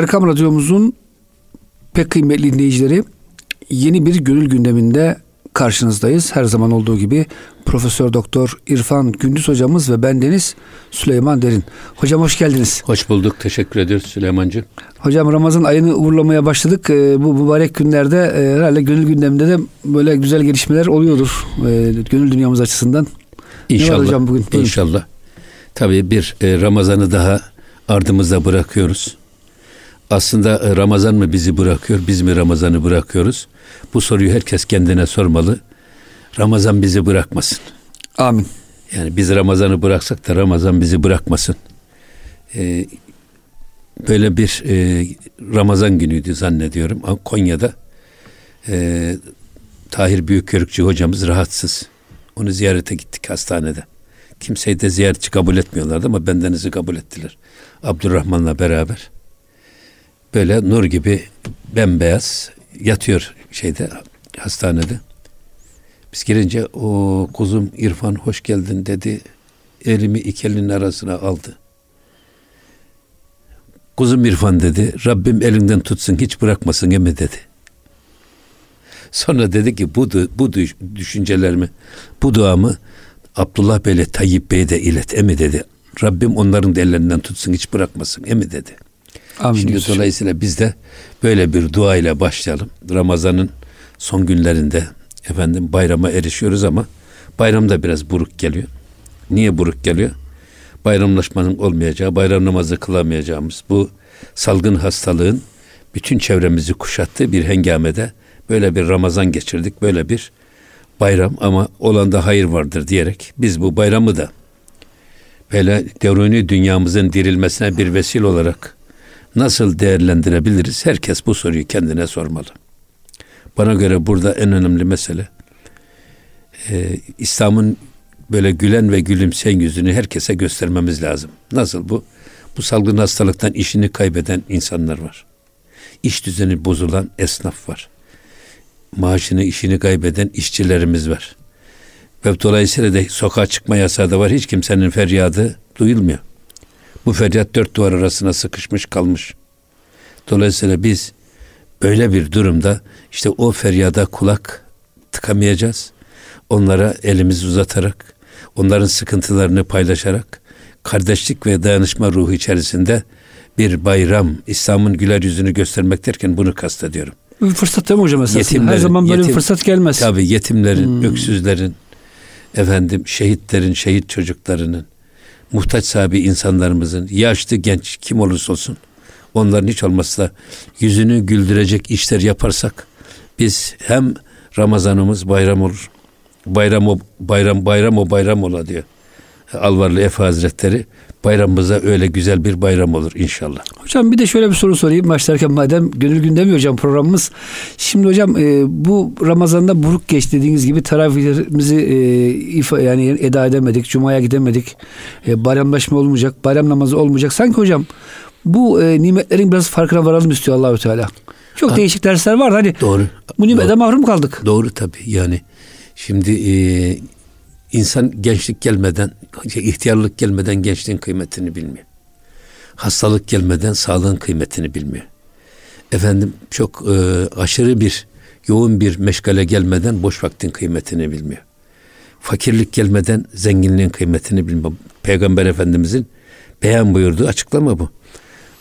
Erkam Radyomuzun pek kıymetli dinleyicileri yeni bir gönül gündeminde karşınızdayız. Her zaman olduğu gibi Profesör Doktor İrfan Gündüz hocamız ve ben Deniz Süleyman Derin. Hocam hoş geldiniz. Hoş bulduk. Teşekkür ediyoruz Süleymancığım. Hocam Ramazan ayını uğurlamaya başladık. Ee, bu mübarek günlerde e, herhalde gönül gündeminde de böyle güzel gelişmeler oluyordur. E, gönül dünyamız açısından. İnşallah. Ne var hocam bugün? Buyurun. İnşallah. Tabii bir e, Ramazan'ı daha ardımızda bırakıyoruz. Aslında e, Ramazan mı bizi bırakıyor, biz mi Ramazan'ı bırakıyoruz? Bu soruyu herkes kendine sormalı. Ramazan bizi bırakmasın. Amin. Yani biz Ramazan'ı bıraksak da Ramazan bizi bırakmasın. Ee, böyle bir e, Ramazan günüydü zannediyorum. Konya'da e, Tahir Büyükkörükçü hocamız rahatsız. Onu ziyarete gittik hastanede. Kimseyi de ziyaretçi kabul etmiyorlardı ama bendenizi kabul ettiler. Abdurrahman'la beraber. Böyle nur gibi bembeyaz yatıyor şeyde hastanede. Biz girince o kuzum İrfan hoş geldin dedi. Elimi iki elinin arasına aldı. Kuzum İrfan dedi. Rabbim elinden tutsun hiç bırakmasın emi dedi. Sonra dedi ki bu, bu düşüncelerimi, bu duamı Abdullah Bey'le Tayyip Bey'e de ilet emi dedi. Rabbim onların da ellerinden tutsun hiç bırakmasın emi dedi. Amin Şimdi diyorsun. dolayısıyla biz de böyle bir dua ile başlayalım. Ramazan'ın son günlerinde efendim bayrama erişiyoruz ama bayram da biraz buruk geliyor. Niye buruk geliyor? Bayramlaşmanın olmayacağı, bayram namazı kılamayacağımız bu salgın hastalığın bütün çevremizi kuşattığı bir hengamede böyle bir Ramazan geçirdik. Böyle bir bayram ama olan da hayır vardır diyerek biz bu bayramı da böyle deruni dünyamızın dirilmesine bir vesile olarak nasıl değerlendirebiliriz? Herkes bu soruyu kendine sormalı. Bana göre burada en önemli mesele e, İslam'ın böyle gülen ve gülümseyen yüzünü herkese göstermemiz lazım. Nasıl bu? Bu salgın hastalıktan işini kaybeden insanlar var. İş düzeni bozulan esnaf var. Maaşını, işini kaybeden işçilerimiz var. Ve dolayısıyla da sokağa çıkma yasağı da var. Hiç kimsenin feryadı duyulmuyor. Bu feryat dört duvar arasına sıkışmış kalmış. Dolayısıyla biz böyle bir durumda işte o feryada kulak tıkamayacağız. Onlara elimizi uzatarak, onların sıkıntılarını paylaşarak, kardeşlik ve dayanışma ruhu içerisinde bir bayram, İslam'ın güler yüzünü göstermek derken bunu kastediyorum. Bir fırsat değil mi hocam esasında? Yetimlerin, Her zaman böyle yetim, bir fırsat gelmez. Tabii yetimlerin, hmm. öksüzlerin, efendim şehitlerin, şehit çocuklarının, muhtaç sahibi insanlarımızın, yaşlı genç kim olursa olsun onların hiç olmazsa yüzünü güldürecek işler yaparsak biz hem Ramazanımız bayram olur. Bayram o bayram bayram o bayram ola diyor. Alvarlı Efe Hazretleri bayramımıza öyle güzel bir bayram olur inşallah. Hocam bir de şöyle bir soru sorayım başlarken madem gönül gündemi hocam programımız. Şimdi hocam e, bu Ramazan'da buruk geç dediğiniz gibi taravihlerimizi e, ifa, yani eda edemedik. Cuma'ya gidemedik. E, bayramlaşma olmayacak. Bayram namazı olmayacak. Sanki hocam bu e, nimetlerin biraz farkına varalım istiyor Allahü Teala. Çok ha, değişik dersler var. Hani doğru. Bu nimete mahrum kaldık. Doğru tabii. Yani şimdi e, insan gençlik gelmeden, şey, ihtiyarlık gelmeden gençliğin kıymetini bilmiyor. Hastalık gelmeden sağlığın kıymetini bilmiyor. Efendim çok e, aşırı bir yoğun bir meşgale gelmeden boş vaktin kıymetini bilmiyor. Fakirlik gelmeden zenginliğin kıymetini bilmiyor. Peygamber Efendimizin beyan buyurduğu açıklama bu.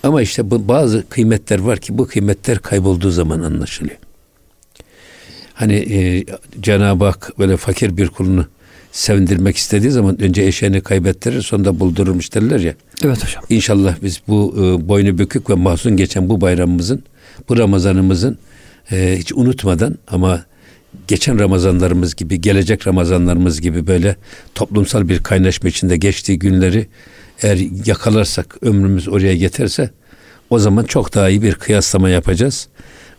Ama işte bu bazı kıymetler var ki bu kıymetler kaybolduğu zaman anlaşılıyor. Hani e, Cenab-ı Hak böyle fakir bir kulunu sevindirmek istediği zaman önce eşeğini kaybettirir sonra buldururmuş derler ya. Evet hocam. İnşallah biz bu e, boynu bükük ve mahzun geçen bu bayramımızın, bu Ramazanımızın e, hiç unutmadan ama geçen Ramazanlarımız gibi, gelecek Ramazanlarımız gibi böyle toplumsal bir kaynaşma içinde geçtiği günleri eğer yakalarsak, ömrümüz oraya yeterse o zaman çok daha iyi bir kıyaslama yapacağız.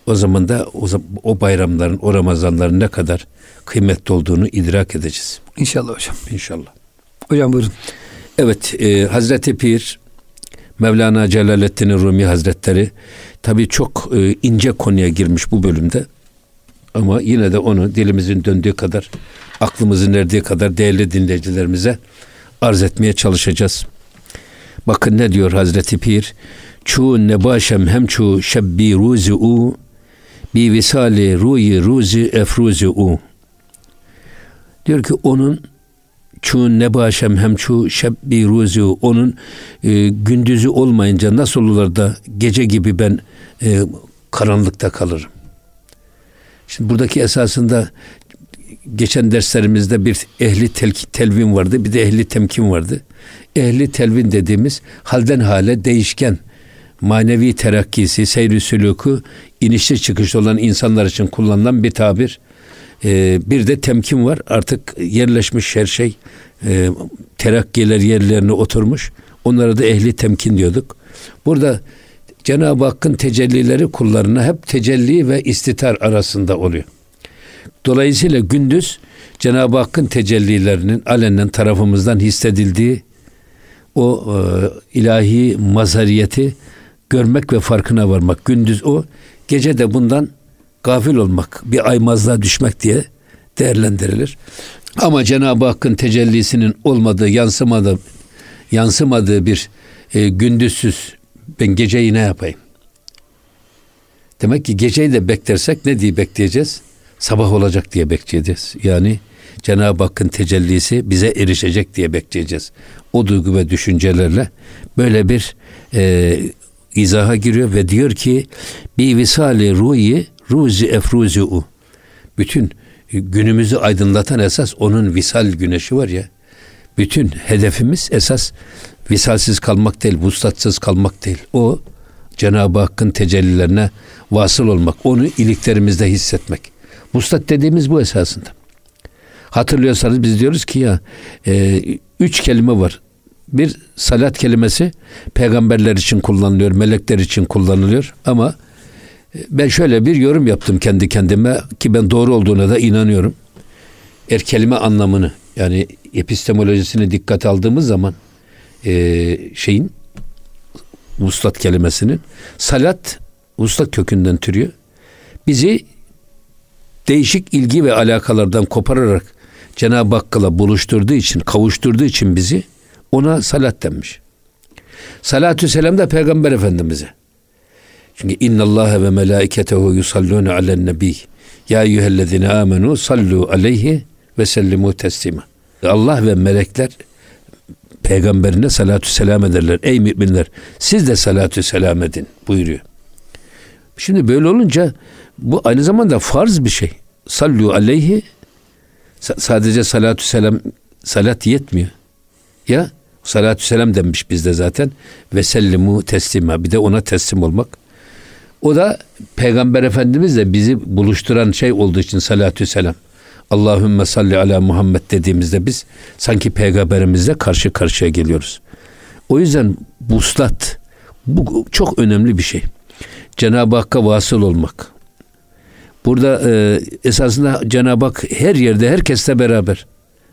O zaman da o, o bayramların, o Ramazanların ne kadar kıymetli olduğunu idrak edeceğiz. İnşallah hocam. İnşallah. Hocam buyurun. Evet, e, Hazreti Pir, Mevlana Celaleddin Rumi Hazretleri tabii çok e, ince konuya girmiş bu bölümde. Ama yine de onu dilimizin döndüğü kadar, aklımızın erdiği kadar değerli dinleyicilerimize arz etmeye çalışacağız. Bakın ne diyor Hazreti Pir? Çu nebaşem hem çu şebbi ruzi u bi visali ruyi ruzi efruzi u. Diyor ki onun çu nebaşem hem çu şebbi ruzi u. Onun e, gündüzü olmayınca nasıl olur da gece gibi ben e, karanlıkta kalırım. Şimdi buradaki esasında geçen derslerimizde bir ehli tel, telvin vardı, bir de ehli temkin vardı. Ehli telvin dediğimiz halden hale değişken manevi terakkisi, seyri sülûku inişli çıkışlı olan insanlar için kullanılan bir tabir. Ee, bir de temkin var. Artık yerleşmiş her şey e, terakkiler yerlerine oturmuş. Onlara da ehli temkin diyorduk. Burada Cenab-ı Hakk'ın tecellileri kullarına hep tecelli ve istitar arasında oluyor. Dolayısıyla gündüz Cenab-ı Hakk'ın tecellilerinin alenen tarafımızdan hissedildiği o e, ilahi mazariyeti görmek ve farkına varmak. Gündüz o, gece de bundan gafil olmak, bir aymazlığa düşmek diye değerlendirilir. Ama Cenab-ı Hakk'ın tecellisinin olmadığı, yansımadığı, yansımadığı bir e, gündüzsüz ben geceyi ne yapayım? Demek ki geceyi de beklersek ne diye bekleyeceğiz? Sabah olacak diye bekleyeceğiz. Yani Cenab-ı Hakk'ın tecellisi bize erişecek diye bekleyeceğiz. O duygu ve düşüncelerle böyle bir e, izaha giriyor ve diyor ki bir visali ruhi ruzi efruzi u. Bütün günümüzü aydınlatan esas onun visal güneşi var ya. Bütün hedefimiz esas visalsiz kalmak değil, vuslatsız kalmak değil. O Cenab-ı Hakk'ın tecellilerine vasıl olmak, onu iliklerimizde hissetmek. Vuslat dediğimiz bu esasında. Hatırlıyorsanız biz diyoruz ki ya e, üç kelime var. Bir salat kelimesi peygamberler için kullanılıyor, melekler için kullanılıyor ama ben şöyle bir yorum yaptım kendi kendime ki ben doğru olduğuna da inanıyorum. Er kelime anlamını yani epistemolojisini dikkat aldığımız zaman e, şeyin vuslat kelimesinin salat vuslat kökünden türüyor. Bizi değişik ilgi ve alakalardan kopararak Cenab-ı Hakk'la buluşturduğu için, kavuşturduğu için bizi ona salat denmiş. Salatü selam da Peygamber Efendimiz'e. Çünkü inna Allah ve melaiketehu yusalluna alen nebi. Ya eyyühellezine amenu sallu aleyhi ve sellimu teslima. Allah ve melekler peygamberine salatü selam ederler. Ey müminler siz de salatü selam edin buyuruyor. Şimdi böyle olunca bu aynı zamanda farz bir şey. Sallu aleyhi sadece salatü selam salat yetmiyor. Ya salatü selam denmiş bizde zaten ve sellimu teslima bir de ona teslim olmak. O da Peygamber Efendimizle bizi buluşturan şey olduğu için salatü selam. Allahümme salli ala Muhammed dediğimizde biz sanki peygamberimizle karşı karşıya geliyoruz. O yüzden buslat bu çok önemli bir şey. Cenab-ı Hakk'a vasıl olmak. Burada e, esasında Cenab-ı Hak her yerde herkesle beraber.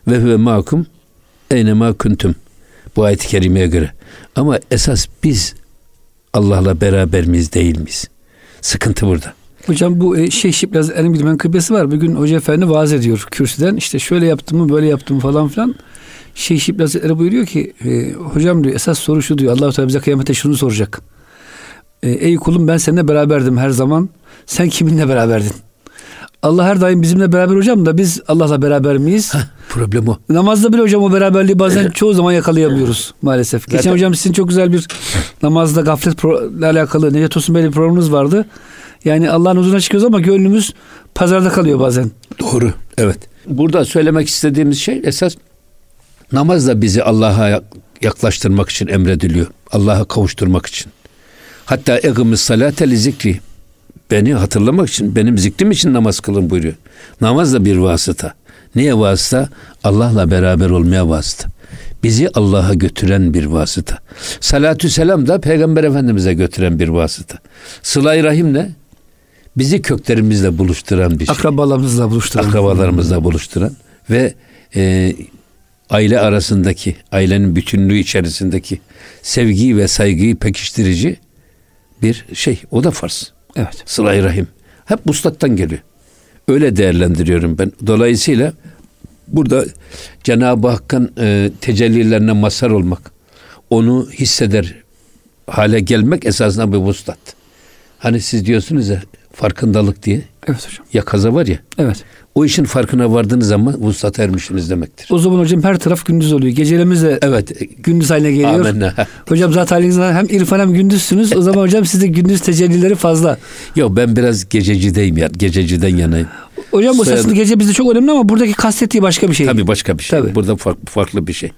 Ve huve makum eynema kuntum. Bu ayet-i kerimeye göre. Ama esas biz Allah'la beraber miyiz değil miyiz? Sıkıntı burada. Hocam bu e, şey Şiplaz Elim Bilmen kıbbesi var. Bugün Hoca Efendi vaaz ediyor kürsüden. İşte şöyle yaptım mı böyle yaptım falan filan. Şeyh Şibli Hazretleri buyuruyor ki e, hocam diyor esas soru şu diyor Allah-u Teala bize kıyamete şunu soracak. E, Ey kulum ben seninle beraberdim her zaman. Sen kiminle beraberdin? Allah her daim bizimle beraber hocam da biz Allah'la beraber miyiz? Heh, problem o. Namazda bile hocam o beraberliği bazen çoğu zaman yakalayamıyoruz maalesef. Zaten... Geçen hocam sizin çok güzel bir namazda gaflet ile alakalı Necdet Tosun Bey'le bir programınız vardı. Yani Allah'ın huzuruna çıkıyoruz ama gönlümüz pazarda kalıyor bazen. Doğru. Evet. Burada söylemek istediğimiz şey esas namaz da bizi Allah'a yaklaştırmak için emrediliyor. Allah'a kavuşturmak için. Hatta egimiz salate li zikri. Beni hatırlamak için, benim zikrim için namaz kılın buyuruyor. Namaz da bir vasıta. Niye vasıta? Allah'la beraber olmaya vasıta. Bizi Allah'a götüren bir vasıta. Salatü selam da Peygamber Efendimiz'e götüren bir vasıta. Sıla-i Rahim ne? bizi köklerimizle buluşturan bir şey. Akrabalarımızla buluşturan. Akrabalarımızla buluşturan ve e, aile arasındaki, ailenin bütünlüğü içerisindeki sevgiyi ve saygıyı pekiştirici bir şey. O da farz. Evet. Sıla-i Rahim. Hep muslattan geliyor. Öyle değerlendiriyorum ben. Dolayısıyla burada Cenab-ı Hakk'ın e, tecellilerine mazhar olmak, onu hisseder hale gelmek esasında bir vuslat. Hani siz diyorsunuz ya farkındalık diye. Evet hocam. Ya kaza var ya. Evet. O işin farkına vardığınız zaman vuslata ermişsiniz demektir. O zaman hocam her taraf gündüz oluyor. Gecelerimiz de evet. gündüz haline geliyor. Amenna. Hocam zaten halinizden hem irfan hem gündüzsünüz. O zaman hocam sizde gündüz tecellileri fazla. Yok ben biraz gececideyim ya. Gececiden yanayım. Hocam bu Soyadı... gece bizde çok önemli ama buradaki kastettiği başka bir şey. Tabii başka bir şey. Tabii. Burada farklı, farklı bir şey.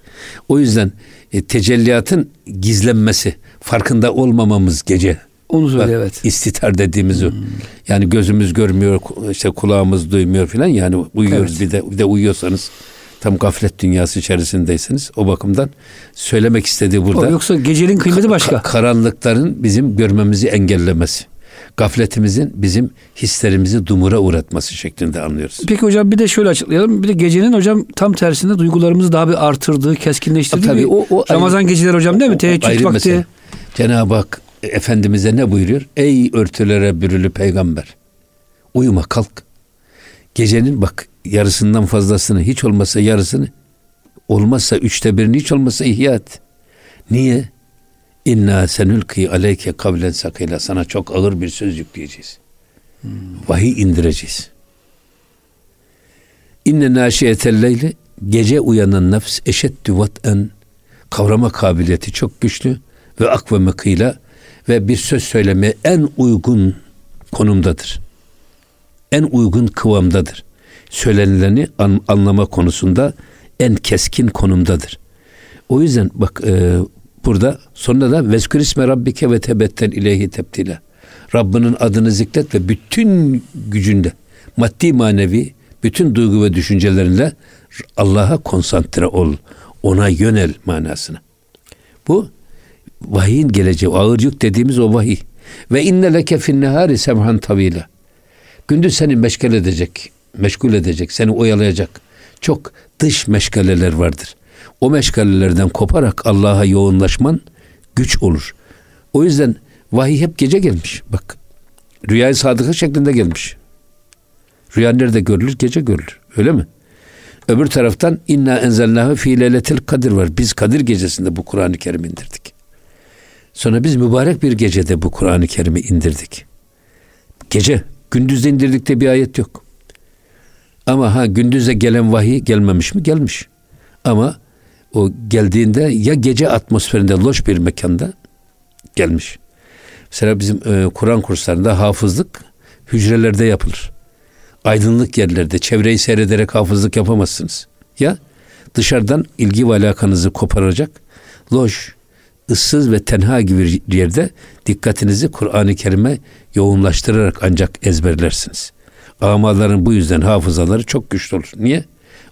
O yüzden e, tecelliyatın gizlenmesi, farkında olmamamız gece onu söyle evet. İstitar dediğimiz hmm. Yani gözümüz görmüyor, işte kulağımız duymuyor filan. Yani uyuyoruz evet. bir de bir de uyuyorsanız tam gaflet dünyası içerisindeyseniz o bakımdan söylemek istediği burada. O yoksa gecenin kıymeti başka. Ka- karanlıkların bizim görmemizi engellemesi. Gafletimizin bizim hislerimizi dumura uğratması şeklinde anlıyoruz. Peki hocam bir de şöyle açıklayalım. Bir de gecenin hocam tam tersinde duygularımızı daha bir artırdığı, keskinleştirdiği Tabii, o, o Ramazan ayrı, geceleri hocam değil mi? Teheccüd vakti. Cenab-ı Hak Efendimiz'e ne buyuruyor? Ey örtülere bürülü peygamber. Uyuma kalk. Gecenin bak yarısından fazlasını hiç olmazsa yarısını olmazsa üçte birini hiç olmazsa ihya et. Niye? İnna senülki aleyke kavlen sakıyla sana çok ağır bir söz yükleyeceğiz. Hmm. Vahiy indireceğiz. İnne naşiyetel leyli gece uyanan nefs eşeddü vat'en kavrama kabiliyeti çok güçlü ve akve mekıyla ve bir söz söylemeye en uygun konumdadır. En uygun kıvamdadır. Söylenileni an, anlama konusunda en keskin konumdadır. O yüzden bak e, burada sonra da vezkür isme rabbike ve tebettel ileyhi tebtile. Rabbinin adını zikret ve bütün gücünde maddi manevi bütün duygu ve düşüncelerinle Allah'a konsantre ol. Ona yönel manasına. Bu vahiyin geleceği, ağır yük dediğimiz o vahiy. Ve inne leke fin nehari semhan tavila. Gündüz seni meşgul edecek, meşgul edecek, seni oyalayacak. Çok dış meşgaleler vardır. O meşgalelerden koparak Allah'a yoğunlaşman güç olur. O yüzden vahiy hep gece gelmiş. Bak rüyayı sadıka şeklinde gelmiş. Rüya nerede görülür? Gece görülür. Öyle mi? Öbür taraftan inna enzelnahu fi leyletil kadir var. Biz Kadir gecesinde bu Kur'an-ı Kerim indirdik. Sonra biz mübarek bir gecede bu Kur'an-ı Kerim'i indirdik. Gece, gündüzde indirdikte bir ayet yok. Ama ha gündüze gelen vahiy gelmemiş mi? Gelmiş. Ama o geldiğinde ya gece atmosferinde loş bir mekanda gelmiş. Mesela bizim e, Kur'an kurslarında hafızlık hücrelerde yapılır. Aydınlık yerlerde çevreyi seyrederek hafızlık yapamazsınız. Ya dışarıdan ilgi ve alakanızı koparacak loş, ıssız ve tenha gibi bir yerde dikkatinizi Kur'an-ı Kerim'e yoğunlaştırarak ancak ezberlersiniz. Amaların bu yüzden hafızaları çok güçlü olur. Niye?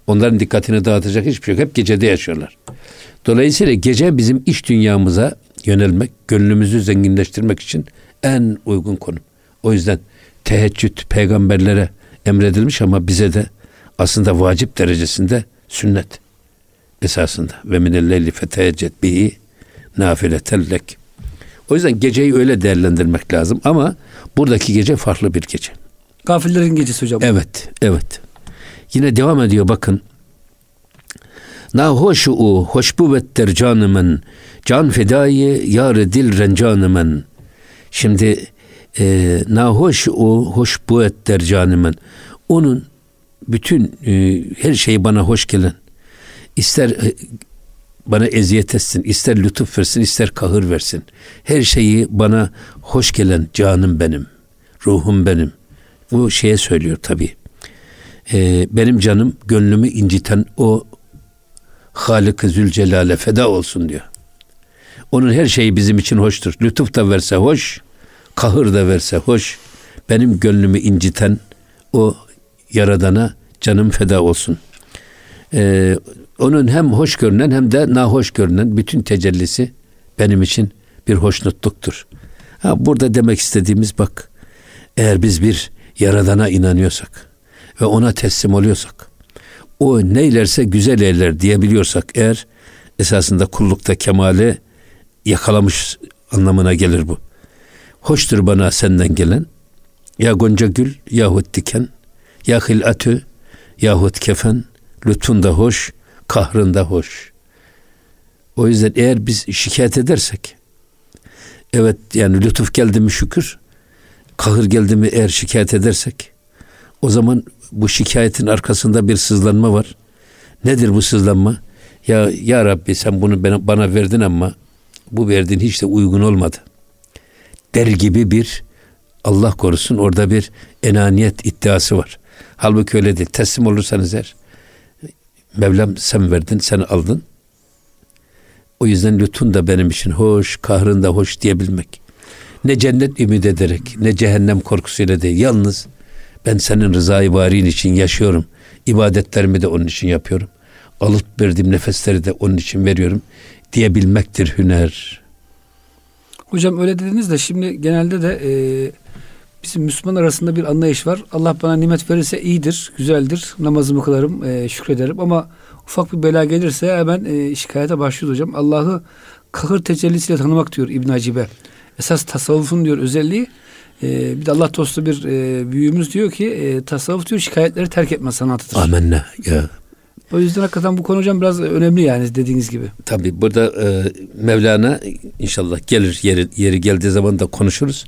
Onların dikkatini dağıtacak hiçbir şey yok. Hep gecede yaşıyorlar. Dolayısıyla gece bizim iş dünyamıza yönelmek, gönlümüzü zenginleştirmek için en uygun konum. O yüzden teheccüd peygamberlere emredilmiş ama bize de aslında vacip derecesinde sünnet esasında. Ve minelleyli fetehecced bihi nafiletellek. O yüzden geceyi öyle değerlendirmek lazım ama buradaki gece farklı bir gece. Gafillerin gecesi hocam. Evet, evet. Yine devam ediyor bakın. Na hoşu u hoşbuvettir canımın can fedayı yar dil rencanımın. Şimdi e, na hoş o hoş bu ettir canımın. Onun bütün e, her şeyi bana hoş gelen ister e, bana eziyet etsin, ister lütuf versin, ister kahır versin. Her şeyi bana hoş gelen canım benim, ruhum benim. Bu şeye söylüyor tabi. Ee, benim canım gönlümü inciten o Halık-ı Zülcelal'e feda olsun diyor. Onun her şeyi bizim için hoştur. Lütuf da verse hoş, kahır da verse hoş. Benim gönlümü inciten o Yaradan'a canım feda olsun. Ee, onun hem hoş görünen hem de nahoş görünen bütün tecellisi benim için bir hoşnutluktur. Ha, burada demek istediğimiz bak eğer biz bir yaradana inanıyorsak ve ona teslim oluyorsak o neylerse güzel eyler diyebiliyorsak eğer esasında kullukta kemale yakalamış anlamına gelir bu. Hoştur bana senden gelen ya gonca gül yahut diken ya hilatü yahut kefen lütfun da hoş kahrında hoş. O yüzden eğer biz şikayet edersek evet yani lütuf geldi mi şükür kahır geldi mi eğer şikayet edersek o zaman bu şikayetin arkasında bir sızlanma var. Nedir bu sızlanma? Ya ya Rabbi sen bunu bana verdin ama bu verdiğin hiç de uygun olmadı. Der gibi bir Allah korusun orada bir enaniyet iddiası var. Halbuki öyle değil. Teslim olursanız eğer Mevlam sen verdin, sen aldın. O yüzden lütfun da benim için hoş, kahrın da hoş diyebilmek. Ne cennet ümit ederek, ne cehennem korkusuyla değil. Yalnız ben senin rızayı varin için yaşıyorum. İbadetlerimi de onun için yapıyorum. Alıp verdiğim nefesleri de onun için veriyorum diyebilmektir hüner. Hocam öyle dediniz de şimdi genelde de e, bizim Müslüman arasında bir anlayış var. Allah bana nimet verirse iyidir, güzeldir. Namazımı kılarım, e, şükrederim ama ufak bir bela gelirse hemen e, şikayete başlıyor hocam. Allah'ı kahır tecellisiyle tanımak diyor İbn Hacibe. Esas tasavvufun diyor özelliği e, bir de Allah dostu bir e, büyüğümüz diyor ki e, tasavvuf diyor şikayetleri terk etme sanatıdır. Amenna ya. O yüzden hakikaten bu konu hocam biraz önemli yani dediğiniz gibi. Tabi burada e, Mevlana inşallah gelir yeri, yeri geldiği zaman da konuşuruz.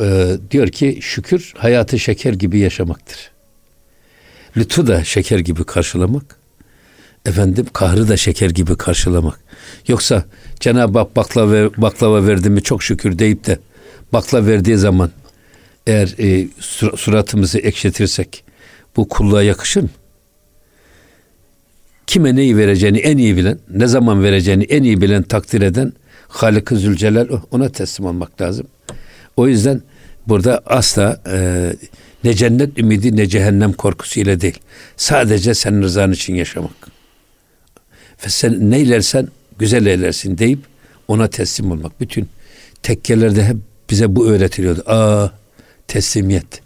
E, diyor ki şükür hayatı şeker gibi yaşamaktır. Lütfu da şeker gibi karşılamak. Efendim kahrı da şeker gibi karşılamak. Yoksa Cenab-ı Hak baklava, baklava verdi mi çok şükür deyip de bakla verdiği zaman eğer e, suratımızı ekşetirsek bu kulluğa yakışır mı? Kime neyi vereceğini en iyi bilen, ne zaman vereceğini en iyi bilen takdir eden Halik-i Zülcelal ona teslim olmak lazım. O yüzden burada asla e, ne cennet ümidi ne cehennem korkusu ile değil. Sadece senin rızan için yaşamak. Ve sen neylersen güzel eylersin deyip ona teslim olmak. Bütün tekkelerde hep bize bu öğretiliyordu. Aa teslimiyet.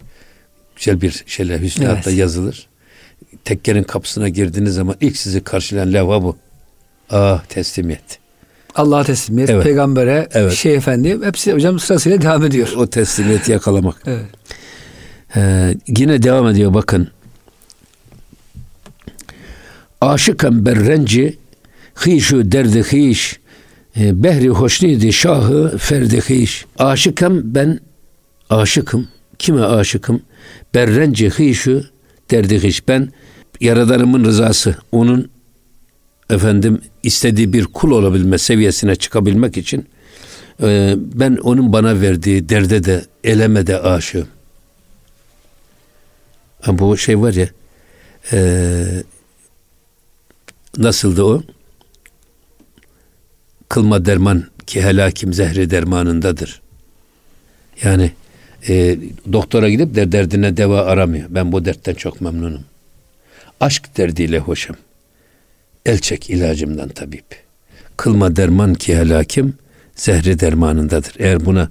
Güzel bir şeyler hüsnatta evet. yazılır. Tekkenin kapısına girdiğiniz zaman ilk sizi karşılayan levha bu. Ah teslimiyet. Allah'a teslimiyet, evet. peygambere, evet. şey efendi hepsi hocam sırasıyla devam ediyor. O teslimiyeti yakalamak. evet. Ee, yine devam ediyor bakın. Aşıkan berrenci hişu derdi hiş e, behri hoşnidi şahı ferdi hiş. Aşıkım ben aşıkım. Kime aşıkım? Berrenci hişu derdi hiş. Ben Yaradanımın rızası, onun efendim istediği bir kul olabilme seviyesine çıkabilmek için e, ben onun bana verdiği derde de eleme de aşığım. Ha, bu şey var ya e, nasıldı o? Kılma derman ki helakim zehri dermanındadır. Yani e, doktora gidip de derdine deva aramıyor. Ben bu dertten çok memnunum. Aşk derdiyle hoşum. El çek ilacımdan tabip. Kılma derman ki helakim zehri dermanındadır. Eğer buna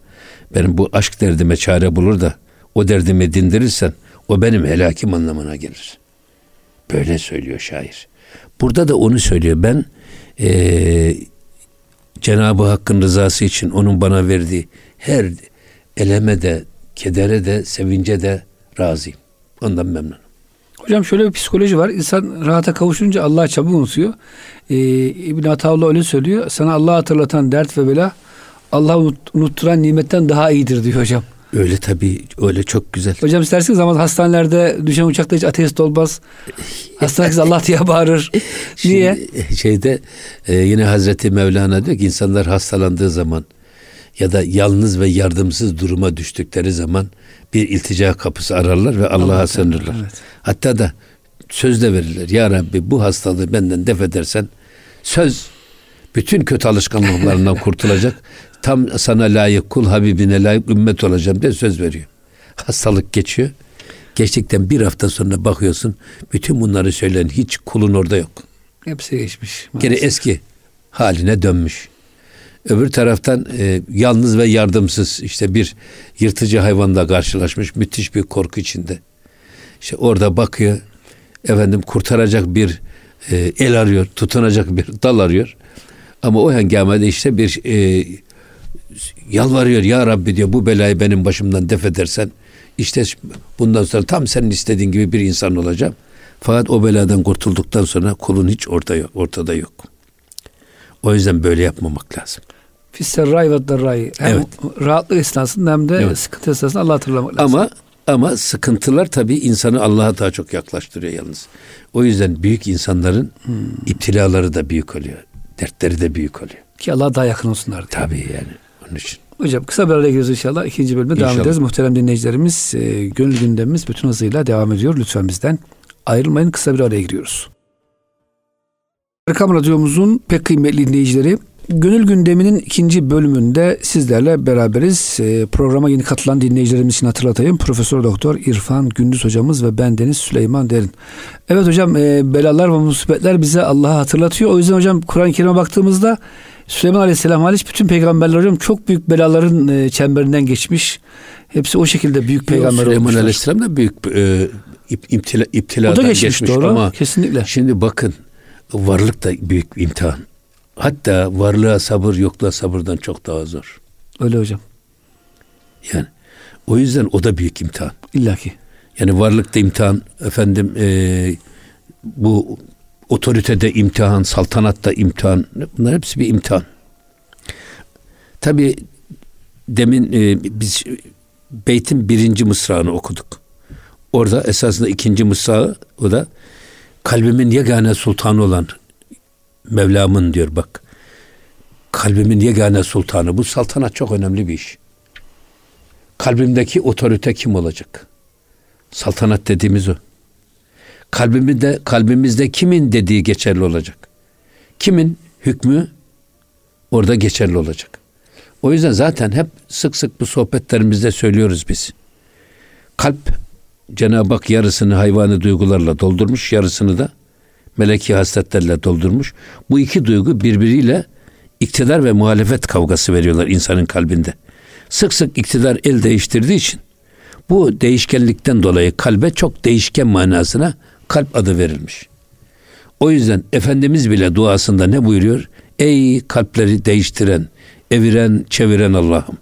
benim bu aşk derdime çare bulur da o derdimi dindirirsen o benim helakim anlamına gelir. Böyle söylüyor şair. Burada da onu söylüyor. Ben ee, Cenab-ı Hakk'ın rızası için onun bana verdiği her eleme de, kedere de, sevince de razıyım. Ondan memnunum. Hocam şöyle bir psikoloji var. İnsan rahata kavuşunca Allah'a çabuk unutuyor. Ee, İbn Ataullah öyle söylüyor. Sana Allah'ı hatırlatan dert ve bela Allah'ı unutturan nimetten daha iyidir diyor hocam. Öyle tabii öyle çok güzel. Hocam isterseniz ama hastanelerde düşen uçakta hiç ateist olmaz. Hastanede Allah diye bağırır. Niye? Şimdi, şeyde e, yine Hazreti Mevlana diyor ki insanlar hastalandığı zaman ya da yalnız ve yardımsız duruma düştükleri zaman bir iltica kapısı ararlar ve Allah'a Allah sığınırlar. Evet. Hatta da söz de verirler. Ya Rabbi bu hastalığı benden def edersen söz bütün kötü alışkanlıklarından kurtulacak. Tam sana layık kul Habibine layık ümmet olacağım diye söz veriyor. Hastalık geçiyor. Geçtikten bir hafta sonra bakıyorsun bütün bunları söyleyen hiç kulun orada yok. Hepsi geçmiş. Maalesef. Gene eski haline dönmüş. Öbür taraftan e, yalnız ve yardımsız işte bir yırtıcı hayvanla karşılaşmış müthiş bir korku içinde. İşte orada bakıyor efendim kurtaracak bir e, el arıyor, tutunacak bir dal arıyor. Ama o hengamede işte bir e, yalvarıyor ya Rabbi diyor bu belayı benim başımdan def edersen işte bundan sonra tam senin istediğin gibi bir insan olacağım. Fakat o beladan kurtulduktan sonra kulun hiç ortada yok. Ortada yok. O yüzden böyle yapmamak lazım. Fisserray ve darray. Hem evet. rahatlık esnasında hem de evet. sıkıntı esnasında Allah hatırlamak lazım. Ama ama sıkıntılar tabii insanı Allah'a daha çok yaklaştırıyor yalnız. O yüzden büyük insanların hmm. iptilaları da büyük oluyor. Dertleri de büyük oluyor. Ki Allah'a daha yakın olsunlar diye. Tabii yani. Onun için. Hocam kısa bir araya giriyoruz inşallah. İkinci bölüme inşallah. devam ederiz. Muhterem dinleyicilerimiz e, gönül gündemimiz bütün hızıyla devam ediyor. Lütfen bizden ayrılmayın. Kısa bir araya giriyoruz. Erkam Radyomuzun pek kıymetli dinleyicileri Gönül gündeminin ikinci bölümünde sizlerle beraberiz. E, programa yeni katılan dinleyicilerimiz için hatırlatayım. Profesör Doktor İrfan Gündüz hocamız ve ben Deniz Süleyman Derin. Evet hocam e, belalar ve musibetler bize Allah'ı hatırlatıyor. O yüzden hocam Kur'an-ı Kerim'e baktığımızda Süleyman Aleyhisselam hariç bütün peygamberler hocam çok büyük belaların e, çemberinden geçmiş. Hepsi o şekilde büyük peygamber Süleyman olmuşlar. Aleyhisselam da büyük e, iptila, iptiladan o da geçmiş, geçmiş doğru. ama kesinlikle. Şimdi bakın varlık da büyük imtihan. Hatta varlığa sabır yokluğa sabırdan çok daha zor. Öyle hocam. Yani o yüzden o da büyük imtihan. İlla ki. Yani varlıkta imtihan, efendim e, bu otoritede imtihan, saltanatta imtihan. Bunlar hepsi bir imtihan. Tabi demin e, biz Beyt'in birinci mısrağını okuduk. Orada esasında ikinci mısrağı o da kalbimin yegane sultanı olan Mevlam'ın diyor bak. Kalbimin yegane sultanı. Bu saltanat çok önemli bir iş. Kalbimdeki otorite kim olacak? Saltanat dediğimiz o. Kalbimizde, kalbimizde kimin dediği geçerli olacak. Kimin hükmü orada geçerli olacak. O yüzden zaten hep sık sık bu sohbetlerimizde söylüyoruz biz. Kalp Cenab-ı Hak yarısını hayvani duygularla doldurmuş, yarısını da meleki hasletlerle doldurmuş. Bu iki duygu birbiriyle iktidar ve muhalefet kavgası veriyorlar insanın kalbinde. Sık sık iktidar el değiştirdiği için bu değişkenlikten dolayı kalbe çok değişken manasına kalp adı verilmiş. O yüzden Efendimiz bile duasında ne buyuruyor? Ey kalpleri değiştiren, eviren, çeviren Allah'ım.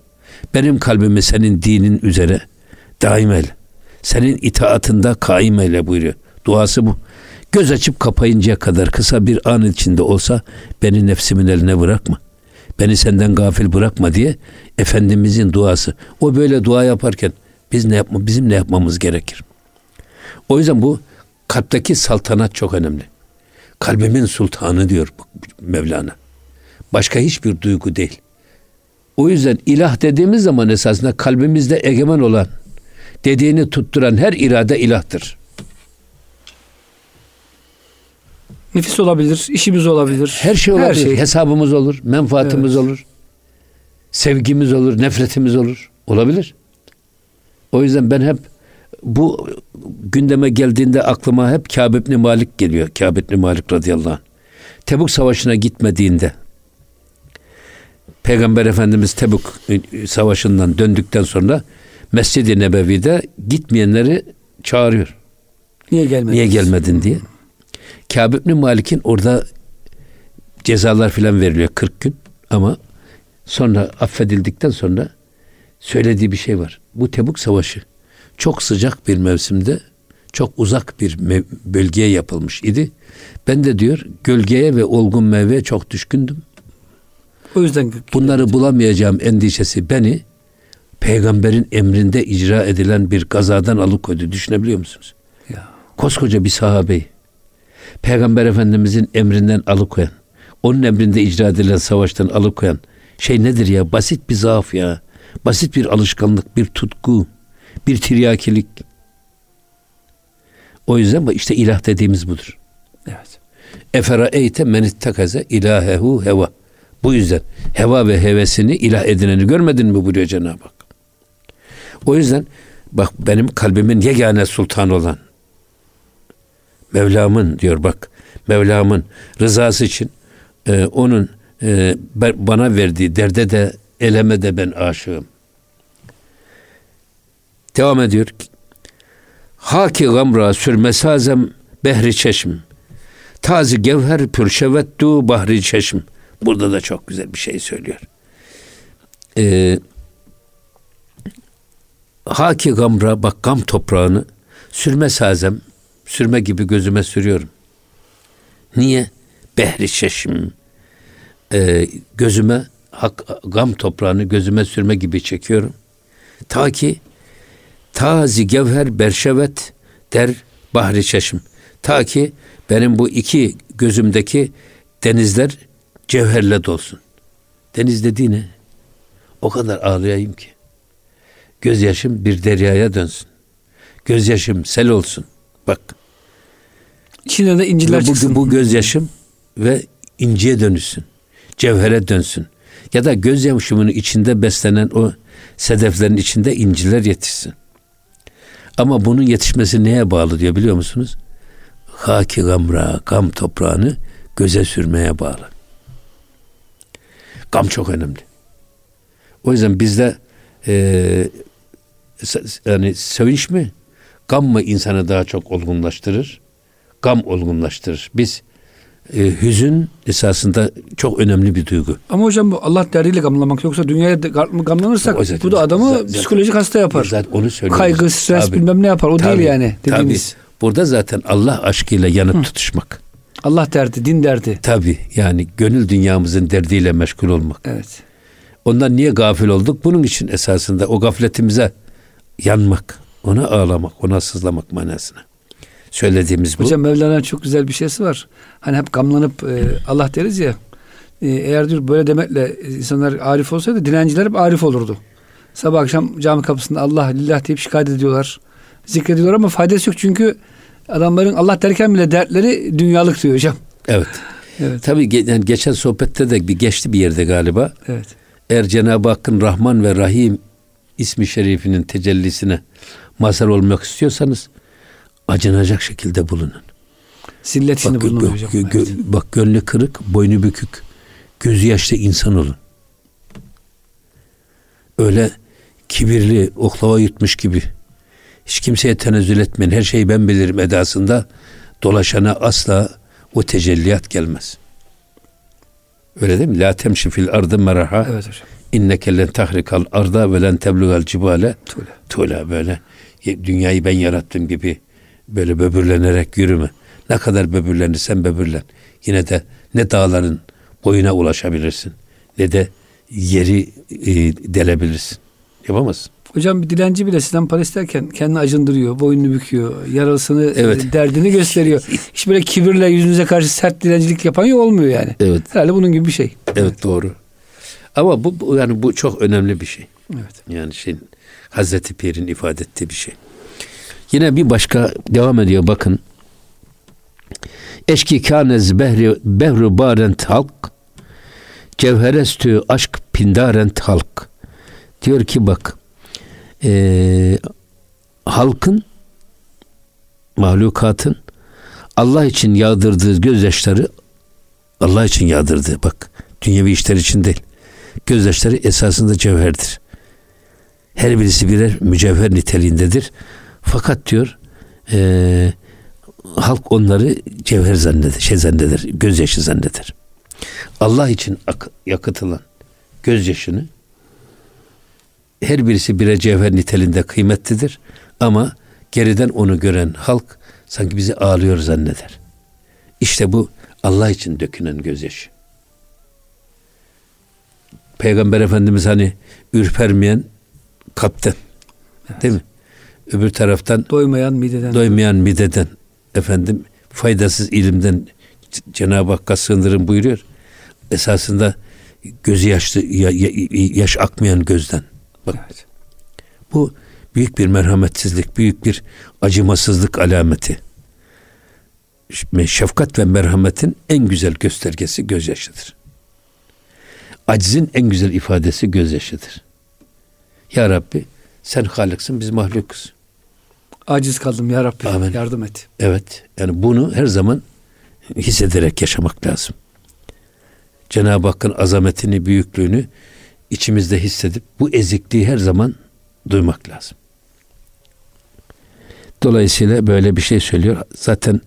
Benim kalbimi senin dinin üzere daim eyle. Senin itaatında kaim eyle buyuruyor. Duası bu. Göz açıp kapayıncaya kadar kısa bir an içinde olsa beni nefsimin eline bırakma. Beni senden gafil bırakma diye Efendimizin duası. O böyle dua yaparken biz ne yapma, bizim ne yapmamız gerekir? O yüzden bu kalpteki saltanat çok önemli. Kalbimin sultanı diyor Mevlana. Başka hiçbir duygu değil. O yüzden ilah dediğimiz zaman esasında kalbimizde egemen olan, dediğini tutturan her irade ilahtır. Nefis olabilir, işimiz olabilir. Her şey olabilir. Her şey. Hesabımız olur, menfaatimiz evet. olur. Sevgimiz olur, nefretimiz olur. Olabilir. O yüzden ben hep bu gündeme geldiğinde aklıma hep Kâb ibn Malik geliyor. Kâb ibn Malik radıyallahu anh. Tebuk Savaşı'na gitmediğinde Peygamber Efendimiz Tebuk Savaşı'ndan döndükten sonra Mescid-i Nebevi'de gitmeyenleri çağırıyor. Niye gelmedin? Niye gelmedin diye. Kâb ibn Malik'in orada cezalar filan veriliyor 40 gün ama sonra affedildikten sonra söylediği bir şey var. Bu Tebuk Savaşı çok sıcak bir mevsimde çok uzak bir bölgeye yapılmış idi. Ben de diyor gölgeye ve olgun meyveye çok düşkündüm. O yüzden bunları bulamayacağım endişesi beni peygamberin emrinde icra edilen bir gazadan alıkoydu. Düşünebiliyor musunuz? Ya. Koskoca bir sahabeyi Peygamber Efendimizin emrinden alıkoyan, onun emrinde icra edilen savaştan alıkoyan şey nedir ya? Basit bir zaaf ya. Basit bir alışkanlık, bir tutku, bir tiryakilik. O yüzden işte ilah dediğimiz budur. Evet. Efera eyte menittakaze ilahehu heva. Bu yüzden heva ve hevesini ilah edineni görmedin mi buyuruyor Cenab-ı Hak. O yüzden bak benim kalbimin yegane sultanı olan Mevlam'ın diyor bak Mevlam'ın rızası için e, onun e, bana verdiği derde de eleme de ben aşığım. Devam ediyor. Haki gamra sürmesazem behri çeşm. Tazi gevher pürşevettu bahri çeşm. Burada da çok güzel bir şey söylüyor. Ee, haki gamra bak gam toprağını sürme sazem sürme gibi gözüme sürüyorum. Niye? Behri çeşim. e, gözüme hak, gam toprağını gözüme sürme gibi çekiyorum. Ta ki tazi gevher berşevet der bahri çeşim. Ta ki benim bu iki gözümdeki denizler cevherle dolsun. Deniz dediği ne? O kadar ağlayayım ki. Gözyaşım bir deryaya dönsün. Gözyaşım sel olsun. Bak. İçinden de inciler bu, çıksın. Bu gözyaşım ve inciye dönüşsün. Cevhere dönsün. Ya da gözyaşımın içinde beslenen o sedeflerin içinde inciler yetişsin. Ama bunun yetişmesi neye bağlı diyor biliyor musunuz? Haki gamra, gam toprağını göze sürmeye bağlı. Gam çok önemli. O yüzden bizde e, yani sevinç mi? Gam mı insanı daha çok olgunlaştırır? Gam olgunlaştırır. Biz e, hüzün esasında çok önemli bir duygu. Ama hocam bu Allah derdiyle gamlamak yoksa dünyaya gamlanırsak bu da adamı zaten, psikolojik hasta yapar. Zaten onu söylüyoruz. Kaygı, stres Tabii. bilmem ne yapar. O Tabii. değil yani dediğimiz. Tabii. Burada zaten Allah aşkıyla yanıp Hı. tutuşmak. Allah derdi, din derdi. Tabii yani gönül dünyamızın derdiyle meşgul olmak. Evet. Ondan niye gafil olduk? Bunun için esasında o gafletimize yanmak, ona ağlamak, ona sızlamak manasına. Söylediğimiz bu. Hocam Mevlana'nın çok güzel bir şeysi var. Hani hep gamlanıp e, Allah deriz ya. E, eğer diyor böyle demekle insanlar arif olsaydı dilenciler hep arif olurdu. Sabah akşam cami kapısında Allah lillah deyip şikayet ediyorlar. Zikrediyorlar ama faydası yok çünkü adamların Allah derken bile dertleri dünyalık diyor hocam. Evet. Evet. Tabii yani geçen sohbette de bir geçti bir yerde galiba. Evet. Eğer Cenab-ı Hakk'ın Rahman ve Rahim ismi şerifinin tecellisine mazhar olmak istiyorsanız acınacak şekilde bulunun. Zillet içinde bulunun gö, hocam. Gö, evet. Bak gönlü kırık, boynu bükük, gözü yaşlı insan olun. Öyle kibirli, oklava yutmuş gibi hiç kimseye tenezzül etmeyin, her şeyi ben bilirim edasında dolaşana asla o tecelliyat gelmez. Öyle değil mi? La temşi fil ardı meraha. Evet hocam. İnneke len tahrikal arda ve len teblugal cibale. Tula. Tula böyle. Dünyayı ben yarattım gibi böyle böbürlenerek yürüme. Ne kadar böbürlenirsen böbürlen. Yine de ne dağların boyuna ulaşabilirsin ne de yeri e, delebilirsin. Yapamazsın. Hocam bir dilenci bile sizden para isterken kendini acındırıyor, boynunu büküyor, yarasını, e, evet. derdini gösteriyor. Hiç böyle kibirle yüzünüze karşı sert dilencilik yapan yok olmuyor yani. Evet. Herhalde bunun gibi bir şey. Evet, evet. doğru. Ama bu, yani bu çok önemli bir şey. Evet. Yani şeyin Hazreti Pir'in ifade ettiği bir şey. Yine bir başka devam ediyor bakın. Eşki kânez behri behru barent halk cevherestü aşk pindarent halk. Diyor ki bak e, halkın mahlukatın Allah için yağdırdığı gözyaşları Allah için yağdırdığı bak dünyevi işler için değil. Gözyaşları esasında cevherdir. Her birisi birer mücevher niteliğindedir. Fakat diyor e, halk onları cevher zanneder, şey zanneder, gözyaşı zanneder. Allah için ak- yakıtılan gözyaşını her birisi birer cevher nitelinde kıymetlidir ama geriden onu gören halk sanki bizi ağlıyor zanneder. İşte bu Allah için dökülen gözyaşı. Peygamber Efendimiz hani ürpermeyen kapten. Evet. Değil mi? Öbür taraftan doymayan mideden doymayan mideden efendim faydasız ilimden Cenab-ı Hakk'a sığındırın buyuruyor. Esasında gözü yaşlı ya, ya, yaş akmayan gözden. Bak. Evet. Bu büyük bir merhametsizlik, büyük bir acımasızlık alameti. Şefkat ve merhametin en güzel göstergesi gözyaşıdır. Aczin en güzel ifadesi gözyaşıdır. Ya Rabbi sen Halıksın biz mahlukuz. Aciz kaldım ya Rabbi Amin. yardım et. Evet yani bunu her zaman hissederek yaşamak lazım. Cenab-ı Hakk'ın azametini, büyüklüğünü içimizde hissedip bu ezikliği her zaman duymak lazım. Dolayısıyla böyle bir şey söylüyor. Zaten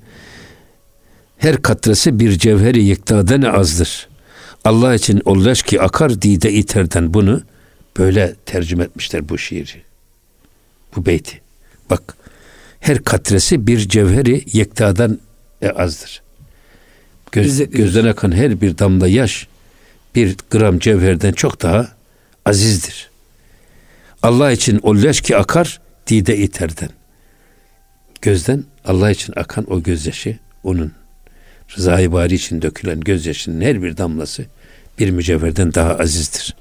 her katresi bir cevheri yektaden azdır. Allah için ollaş ki akar dide iterden bunu böyle tercüme etmişler bu şiiri. Bu beyti. Bak her katresi bir cevheri yektadan e azdır. Göz, gözden akan her bir damla yaş bir gram cevherden çok daha azizdir. Allah için o leş ki akar dide iterden. Gözden Allah için akan o gözyaşı onun rızayı bari için dökülen gözyaşının her bir damlası bir mücevherden daha azizdir.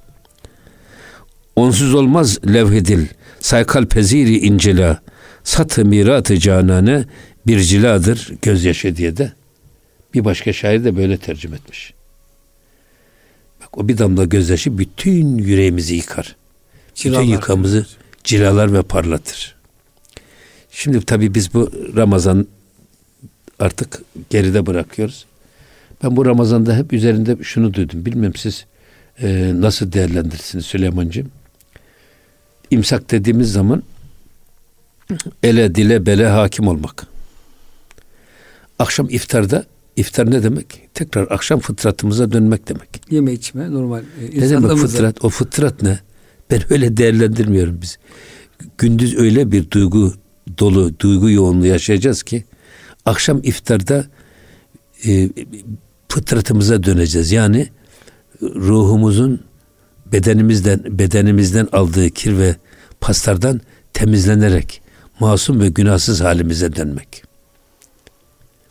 Onsuz olmaz levhedil, saykal peziri incela, satı miratı canane bir ciladır gözyaşı diye de bir başka şair de böyle tercüme etmiş. Bak o bir damla gözyaşı bütün yüreğimizi yıkar. Cilalar. Bütün yıkamızı cilalar ve parlatır. Şimdi tabii biz bu Ramazan artık geride bırakıyoruz. Ben bu Ramazan'da hep üzerinde şunu duydum. Bilmem siz e, nasıl değerlendirirsiniz Süleyman'cığım. İmsak dediğimiz zaman ele dile bele hakim olmak. Akşam iftarda iftar ne demek? Tekrar akşam fıtratımıza dönmek demek. Yeme içme normal. E, ne demek fıtrat? O fıtrat ne? Ben öyle değerlendirmiyorum biz. Gündüz öyle bir duygu dolu, duygu yoğunluğu yaşayacağız ki akşam iftarda e, fıtratımıza döneceğiz. Yani ruhumuzun bedenimizden bedenimizden aldığı kir ve paslardan temizlenerek masum ve günahsız halimize dönmek.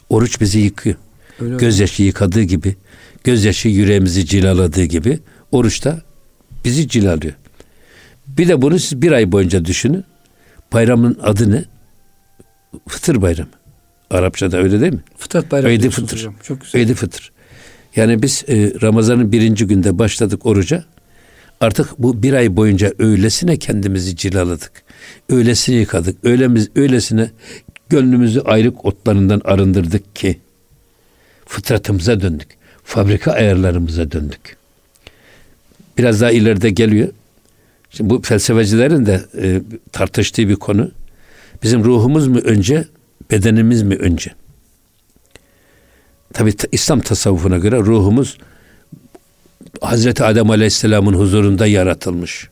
Oruç bizi yıkıyor. Öyle gözyaşı mi? yıkadığı gibi, gözyaşı yüreğimizi cilaladığı gibi oruç da bizi cilalıyor. Bir de bunu siz bir ay boyunca düşünün. Bayramın adı ne? Fıtır bayramı. Arapçada öyle değil mi? Fıtrat bayramı. Eydi fıtır. Hocam. Çok güzel. Eydi fıtır. Yani biz e, Ramazan'ın birinci günde başladık oruca. Artık bu bir ay boyunca öylesine kendimizi cilaladık. Öylesine yıkadık. Öylemiz, öylesine gönlümüzü ayrık otlarından arındırdık ki fıtratımıza döndük. Fabrika ayarlarımıza döndük. Biraz daha ileride geliyor. Şimdi bu felsefecilerin de e, tartıştığı bir konu. Bizim ruhumuz mu önce, bedenimiz mi önce? Tabi İslam tasavvufuna göre ruhumuz Hazreti Adem Aleyhisselam'ın huzurunda yaratılmış.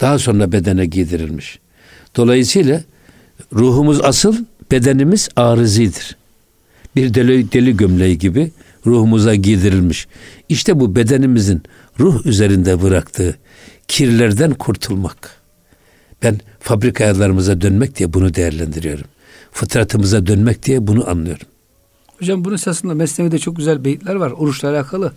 Daha sonra bedene giydirilmiş. Dolayısıyla ruhumuz asıl, bedenimiz arızidir. Bir deli, deli gömleği gibi ruhumuza giydirilmiş. İşte bu bedenimizin ruh üzerinde bıraktığı kirlerden kurtulmak. Ben fabrika ayarlarımıza dönmek diye bunu değerlendiriyorum. Fıtratımıza dönmek diye bunu anlıyorum. Hocam bunun esasında Mesnevi'de çok güzel beyitler var oruçla alakalı.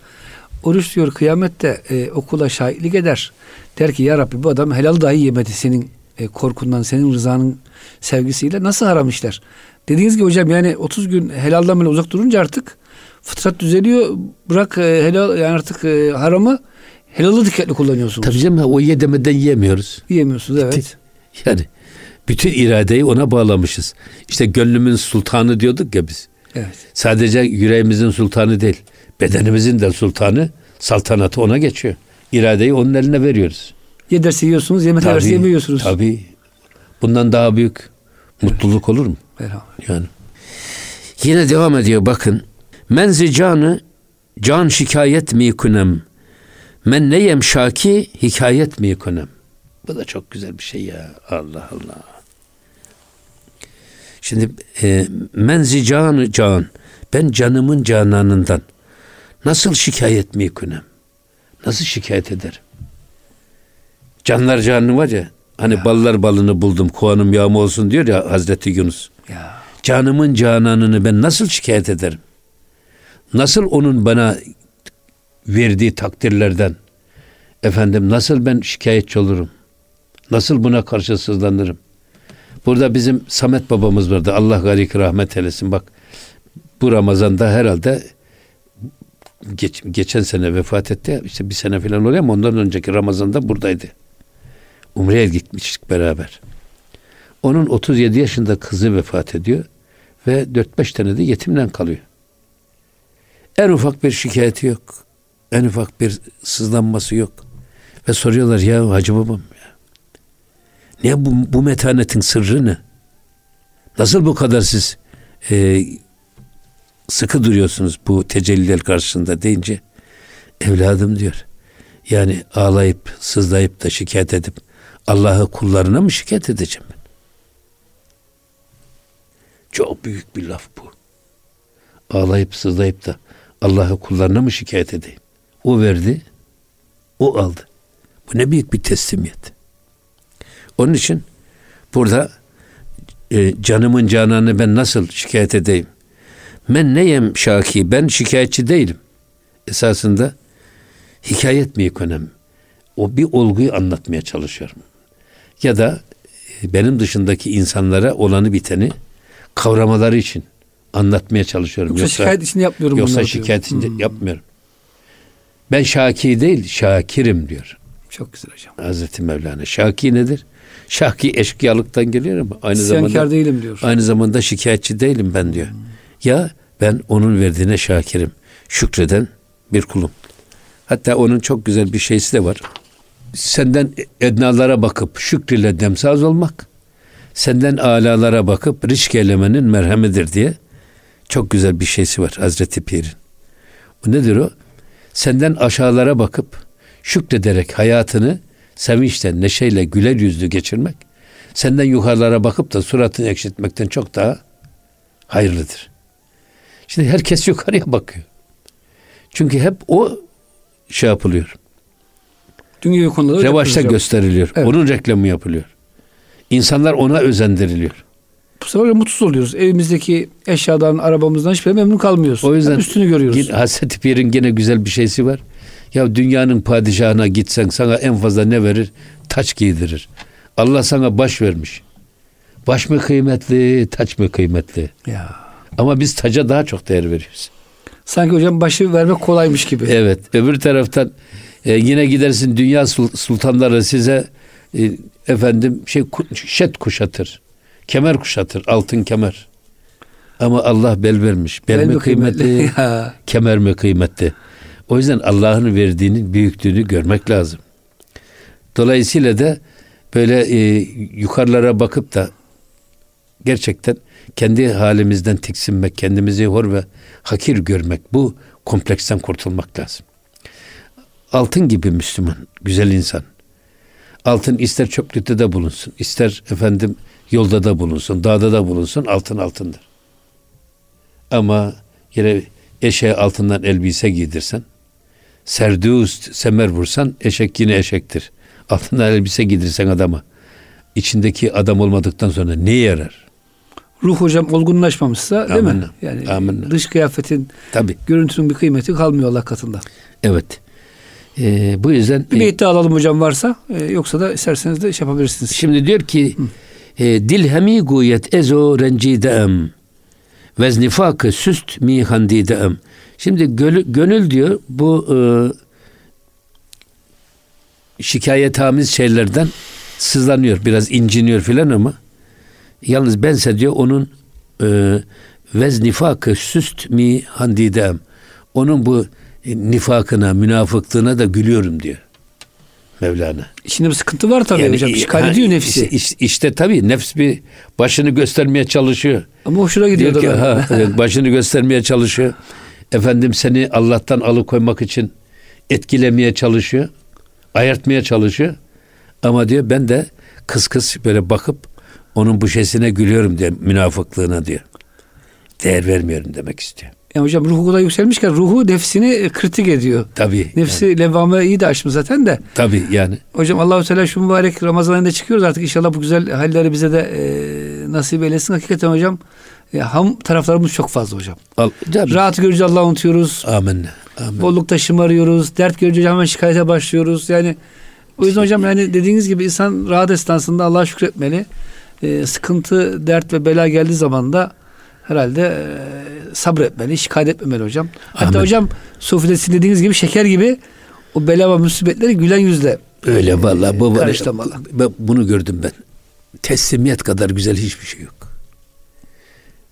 Oruç diyor kıyamette e, okula şahitlik eder. Der ki ya Rabbi bu adam helal dahi yemedi senin e, korkundan, senin rızanın sevgisiyle. Nasıl haram işler? Dediğiniz gibi hocam yani 30 gün helaldan böyle uzak durunca artık fıtrat düzeliyor. Bırak e, helal yani artık e, haramı helalı dikkatli kullanıyorsunuz. Tabii canım o ye demeden yemiyoruz. Yemiyorsunuz evet. Yani bütün iradeyi ona bağlamışız. İşte gönlümün sultanı diyorduk ya biz. Evet. Sadece yüreğimizin sultanı değil. Bedenimizin de sultanı saltanatı ona geçiyor. İradeyi onun eline veriyoruz. Yederse yiyorsunuz, yemezse yemiyorsunuz. Tabii. Bundan daha büyük mutluluk olur mu? Merhaba. Yani. Yine devam ediyor bakın. Menzi canı can şikayet mi kunem. Men neyem şaki hikayet mi kunem. Bu da çok güzel bir şey ya. Allah Allah. Şimdi e, menzi canı can. Ben canımın cananından nasıl şikayet mi kunem? Nasıl şikayet ederim? Canlar canı var ya. Hani ya. ballar balını buldum kovanım yağma olsun diyor ya Hazreti Yunus. Ya. Canımın cananını ben nasıl şikayet ederim? Nasıl onun bana verdiği takdirlerden efendim nasıl ben şikayetçi olurum? Nasıl buna karşı sızlanırım? Burada bizim Samet babamız vardı. Allah garik rahmet eylesin. Bak bu Ramazan'da herhalde geç, geçen sene vefat etti. İşte bir sene falan oluyor ama ondan önceki Ramazan'da buradaydı. Umre'ye gitmiştik beraber. Onun 37 yaşında kızı vefat ediyor ve 4-5 tane de yetimden kalıyor. En ufak bir şikayeti yok. En ufak bir sızlanması yok. Ve soruyorlar ya hacı babam ya. Ne bu, bu metanetin sırrı ne? Nasıl bu kadar siz e, sıkı duruyorsunuz bu tecelliler karşısında deyince evladım diyor. Yani ağlayıp sızlayıp da şikayet edip Allah'ı kullarına mı şikayet edeceğim ben? Çok büyük bir laf bu. Ağlayıp sızlayıp da Allah'ı kullarına mı şikayet edeyim? O verdi. O aldı. Bu ne büyük bir teslimiyet. Onun için burada e, canımın cananı ben nasıl şikayet edeyim? Ben neyim şaki? Ben şikayetçi değilim. Esasında hikaye etmeyik önemli. O bir olguyu anlatmaya çalışıyorum. Ya da e, benim dışındaki insanlara olanı biteni kavramaları için anlatmaya çalışıyorum. Yoksa, yoksa şikayet için yapmıyorum. Yoksa şikayet için hmm. yapmıyorum. Ben şaki değil, şakirim diyor. Çok güzel hocam. Hazreti Mevlana. Şaki nedir? Şaki eşkıyalıktan geliyor ama aynı İsyankar zamanda değilim diyor. Aynı zamanda şikayetçi değilim ben diyor. Hmm. Ya ben onun verdiğine şakirim. Şükreden bir kulum. Hatta onun çok güzel bir şeysi de var. Senden ednalara bakıp şükriyle demsaz olmak, senden alalara bakıp eylemenin merhemidir diye çok güzel bir şeysi var Hazreti Pir'in. O nedir o? Senden aşağılara bakıp şükrederek hayatını sevinçle, neşeyle, güler yüzlü geçirmek, senden yukarılara bakıp da suratını ekşitmekten çok daha hayırlıdır. Şimdi herkes yukarıya bakıyor. Çünkü hep o şey yapılıyor. Dünya konuları revaçta gösteriliyor. Evet. Onun reklamı yapılıyor. İnsanlar ona özendiriliyor. Bu sefer mutsuz oluyoruz. Evimizdeki eşyadan, arabamızdan hiçbir memnun kalmıyoruz. O yüzden üstünü görüyoruz. Hazreti Pir'in gene güzel bir şeysi var. Ya dünyanın padişahına gitsen sana en fazla ne verir? Taç giydirir. Allah sana baş vermiş. Baş mı kıymetli, taç mı kıymetli? Ya. Ama biz taca daha çok değer veriyoruz. Sanki hocam başı vermek kolaymış gibi. Evet. Öbür taraftan e, yine gidersin dünya sultanları size e, efendim şey şet kuşatır. Kemer kuşatır. Altın kemer. Ama Allah bel vermiş. Bel, bel mi kıymetli, kıymetli kemer mi kıymetli? O yüzden Allah'ın verdiğinin büyüklüğünü görmek lazım. Dolayısıyla da böyle e, yukarılara bakıp da gerçekten kendi halimizden tiksinmek, kendimizi hor ve hakir görmek, bu kompleksten kurtulmak lazım. Altın gibi Müslüman, güzel insan. Altın ister çöplükte de bulunsun, ister efendim yolda da bulunsun, dağda da bulunsun, altın altındır. Ama yine eşeğe altından elbise giydirsen, serdüst semer vursan eşek yine eşektir. Altından elbise giydirsen adama, içindeki adam olmadıktan sonra ne yarar? Ruh hocam olgunlaşmamışsa değil Amenna. mi? Yani Amenna. dış kıyafetin, Tabii. görüntünün bir kıymeti kalmıyor Allah katında. Evet. Ee, bu yüzden bir beyit alalım hocam varsa e, yoksa da isterseniz de şey yapabilirsiniz. Şimdi diyor ki e, dil hemi guyet ezo rencideem veznifakı süst mi. Şimdi gönül, gönül diyor bu e, şikayetamiz şeylerden sızlanıyor biraz inciniyor filan ama Yalnız bense diyor onun e, vez nifakı süst mi handidem. Onun bu e, nifakına, münafıklığına da gülüyorum diyor. Mevlana. İçinde bir sıkıntı var tabii yani, hocam. İşgal ediyor nefsi. Işte, işte tabii nefs bir başını göstermeye çalışıyor. Ama hoşuna gidiyor diyor ki, ha, başını göstermeye çalışıyor. Efendim seni Allah'tan alıkoymak için etkilemeye çalışıyor. Ayartmaya çalışıyor. Ama diyor ben de kıs kıs böyle bakıp onun bu şeysine gülüyorum diye münafıklığına diyor. Değer vermiyorum demek istiyor. Yani hocam ruhu kadar yükselmişken ruhu nefsini kritik ediyor. Tabii. Nefsi yani. levvame iyi de açmış zaten de. Tabii yani. Hocam Allahu Teala şu mübarek Ramazan ayında çıkıyoruz artık inşallah bu güzel halleri bize de e, nasip eylesin. Hakikaten hocam e, ham taraflarımız çok fazla hocam. Al, Rahat görünce Allah'ı unutuyoruz. Amin. Amin. Bollukta şımarıyoruz. Dert görünce hemen şikayete başlıyoruz. Yani o yüzden hocam yani dediğiniz gibi insan rahat esnasında Allah'a şükretmeli e, sıkıntı, dert ve bela geldiği zaman da herhalde e, sabretmeli, şikayet etmemeli hocam. Hatta Amin. hocam sofide dediğiniz gibi şeker gibi o bela ve musibetleri gülen yüzle Öyle vallahi bu karşılamalı. Ben bunu gördüm ben. Teslimiyet kadar güzel hiçbir şey yok.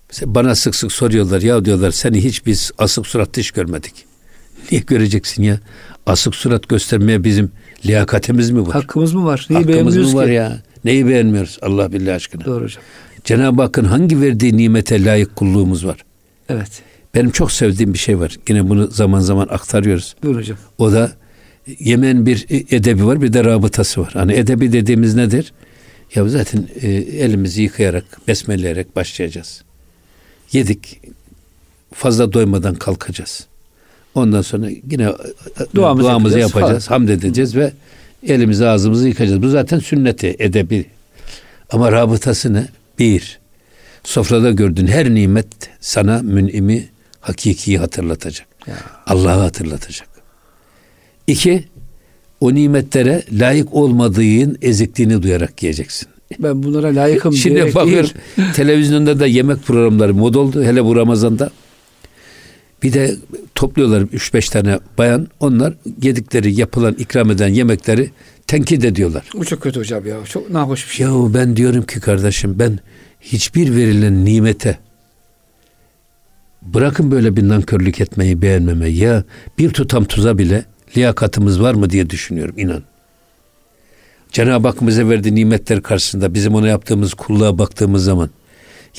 Mesela bana sık sık soruyorlar ya diyorlar seni hiç biz asık suratlı hiç görmedik. Niye göreceksin ya? Asık surat göstermeye bizim liyakatimiz mi var? Hakkımız mı var? Neyi Hakkımız mı var ki? ya? Neyi beğenmiyoruz Allah billah aşkına? Doğru hocam. Cenab-ı Hakk'ın hangi verdiği nimete layık kulluğumuz var? Evet. Benim çok sevdiğim bir şey var. Yine bunu zaman zaman aktarıyoruz. Buyur hocam. O da yemen bir edebi var bir de rabıtası var. Hani edebi dediğimiz nedir? Ya zaten e, elimizi yıkayarak, besmeleyerek başlayacağız. Yedik. Fazla doymadan kalkacağız. Ondan sonra yine duamızı, duamızı yapacağız, yapacağız hamd edeceğiz ve elimizi ağzımızı yıkacağız. Bu zaten sünneti, edebi. Ama rabıtası ne? Bir, sofrada gördüğün her nimet sana münimi, hakikiyi hatırlatacak. Allah'ı hatırlatacak. İki, o nimetlere layık olmadığın ezikliğini duyarak yiyeceksin. Ben bunlara layıkım Şimdi bakır televizyonda da yemek programları mod oldu. Hele bu Ramazan'da. Bir de topluyorlar 3-5 tane bayan. Onlar yedikleri yapılan ikram eden yemekleri tenkit ediyorlar. Bu çok kötü hocam ya. Çok nahoş bir şey. Ya ben diyorum ki kardeşim ben hiçbir verilen nimete bırakın böyle bir nankörlük etmeyi beğenmemeyi ya bir tutam tuza bile liyakatımız var mı diye düşünüyorum inan. Cenab-ı Hak bize verdiği nimetler karşısında bizim ona yaptığımız kulluğa baktığımız zaman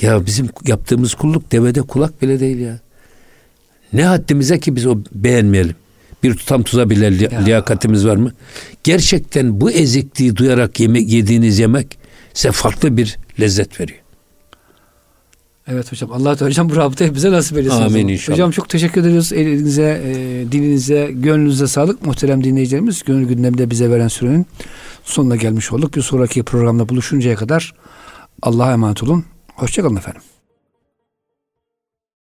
ya bizim yaptığımız kulluk devede kulak bile değil ya. Ne haddimize ki biz o beğenmeyelim. Bir tutam tuza bile li- ya. liyakatimiz var mı? Gerçekten bu ezikliği duyarak yemek yediğiniz yemek size farklı bir lezzet veriyor. Evet hocam. Allah da hocam bu rabıtayı bize nasip eylesin. Amin inşallah. Hocam çok teşekkür ederiz. Elinize, e, dilinize, gönlünüze sağlık. Muhterem dinleyicilerimiz gönül gündemde bize veren sürenin sonuna gelmiş olduk. Bir sonraki programda buluşuncaya kadar Allah'a emanet olun. Hoşçakalın efendim.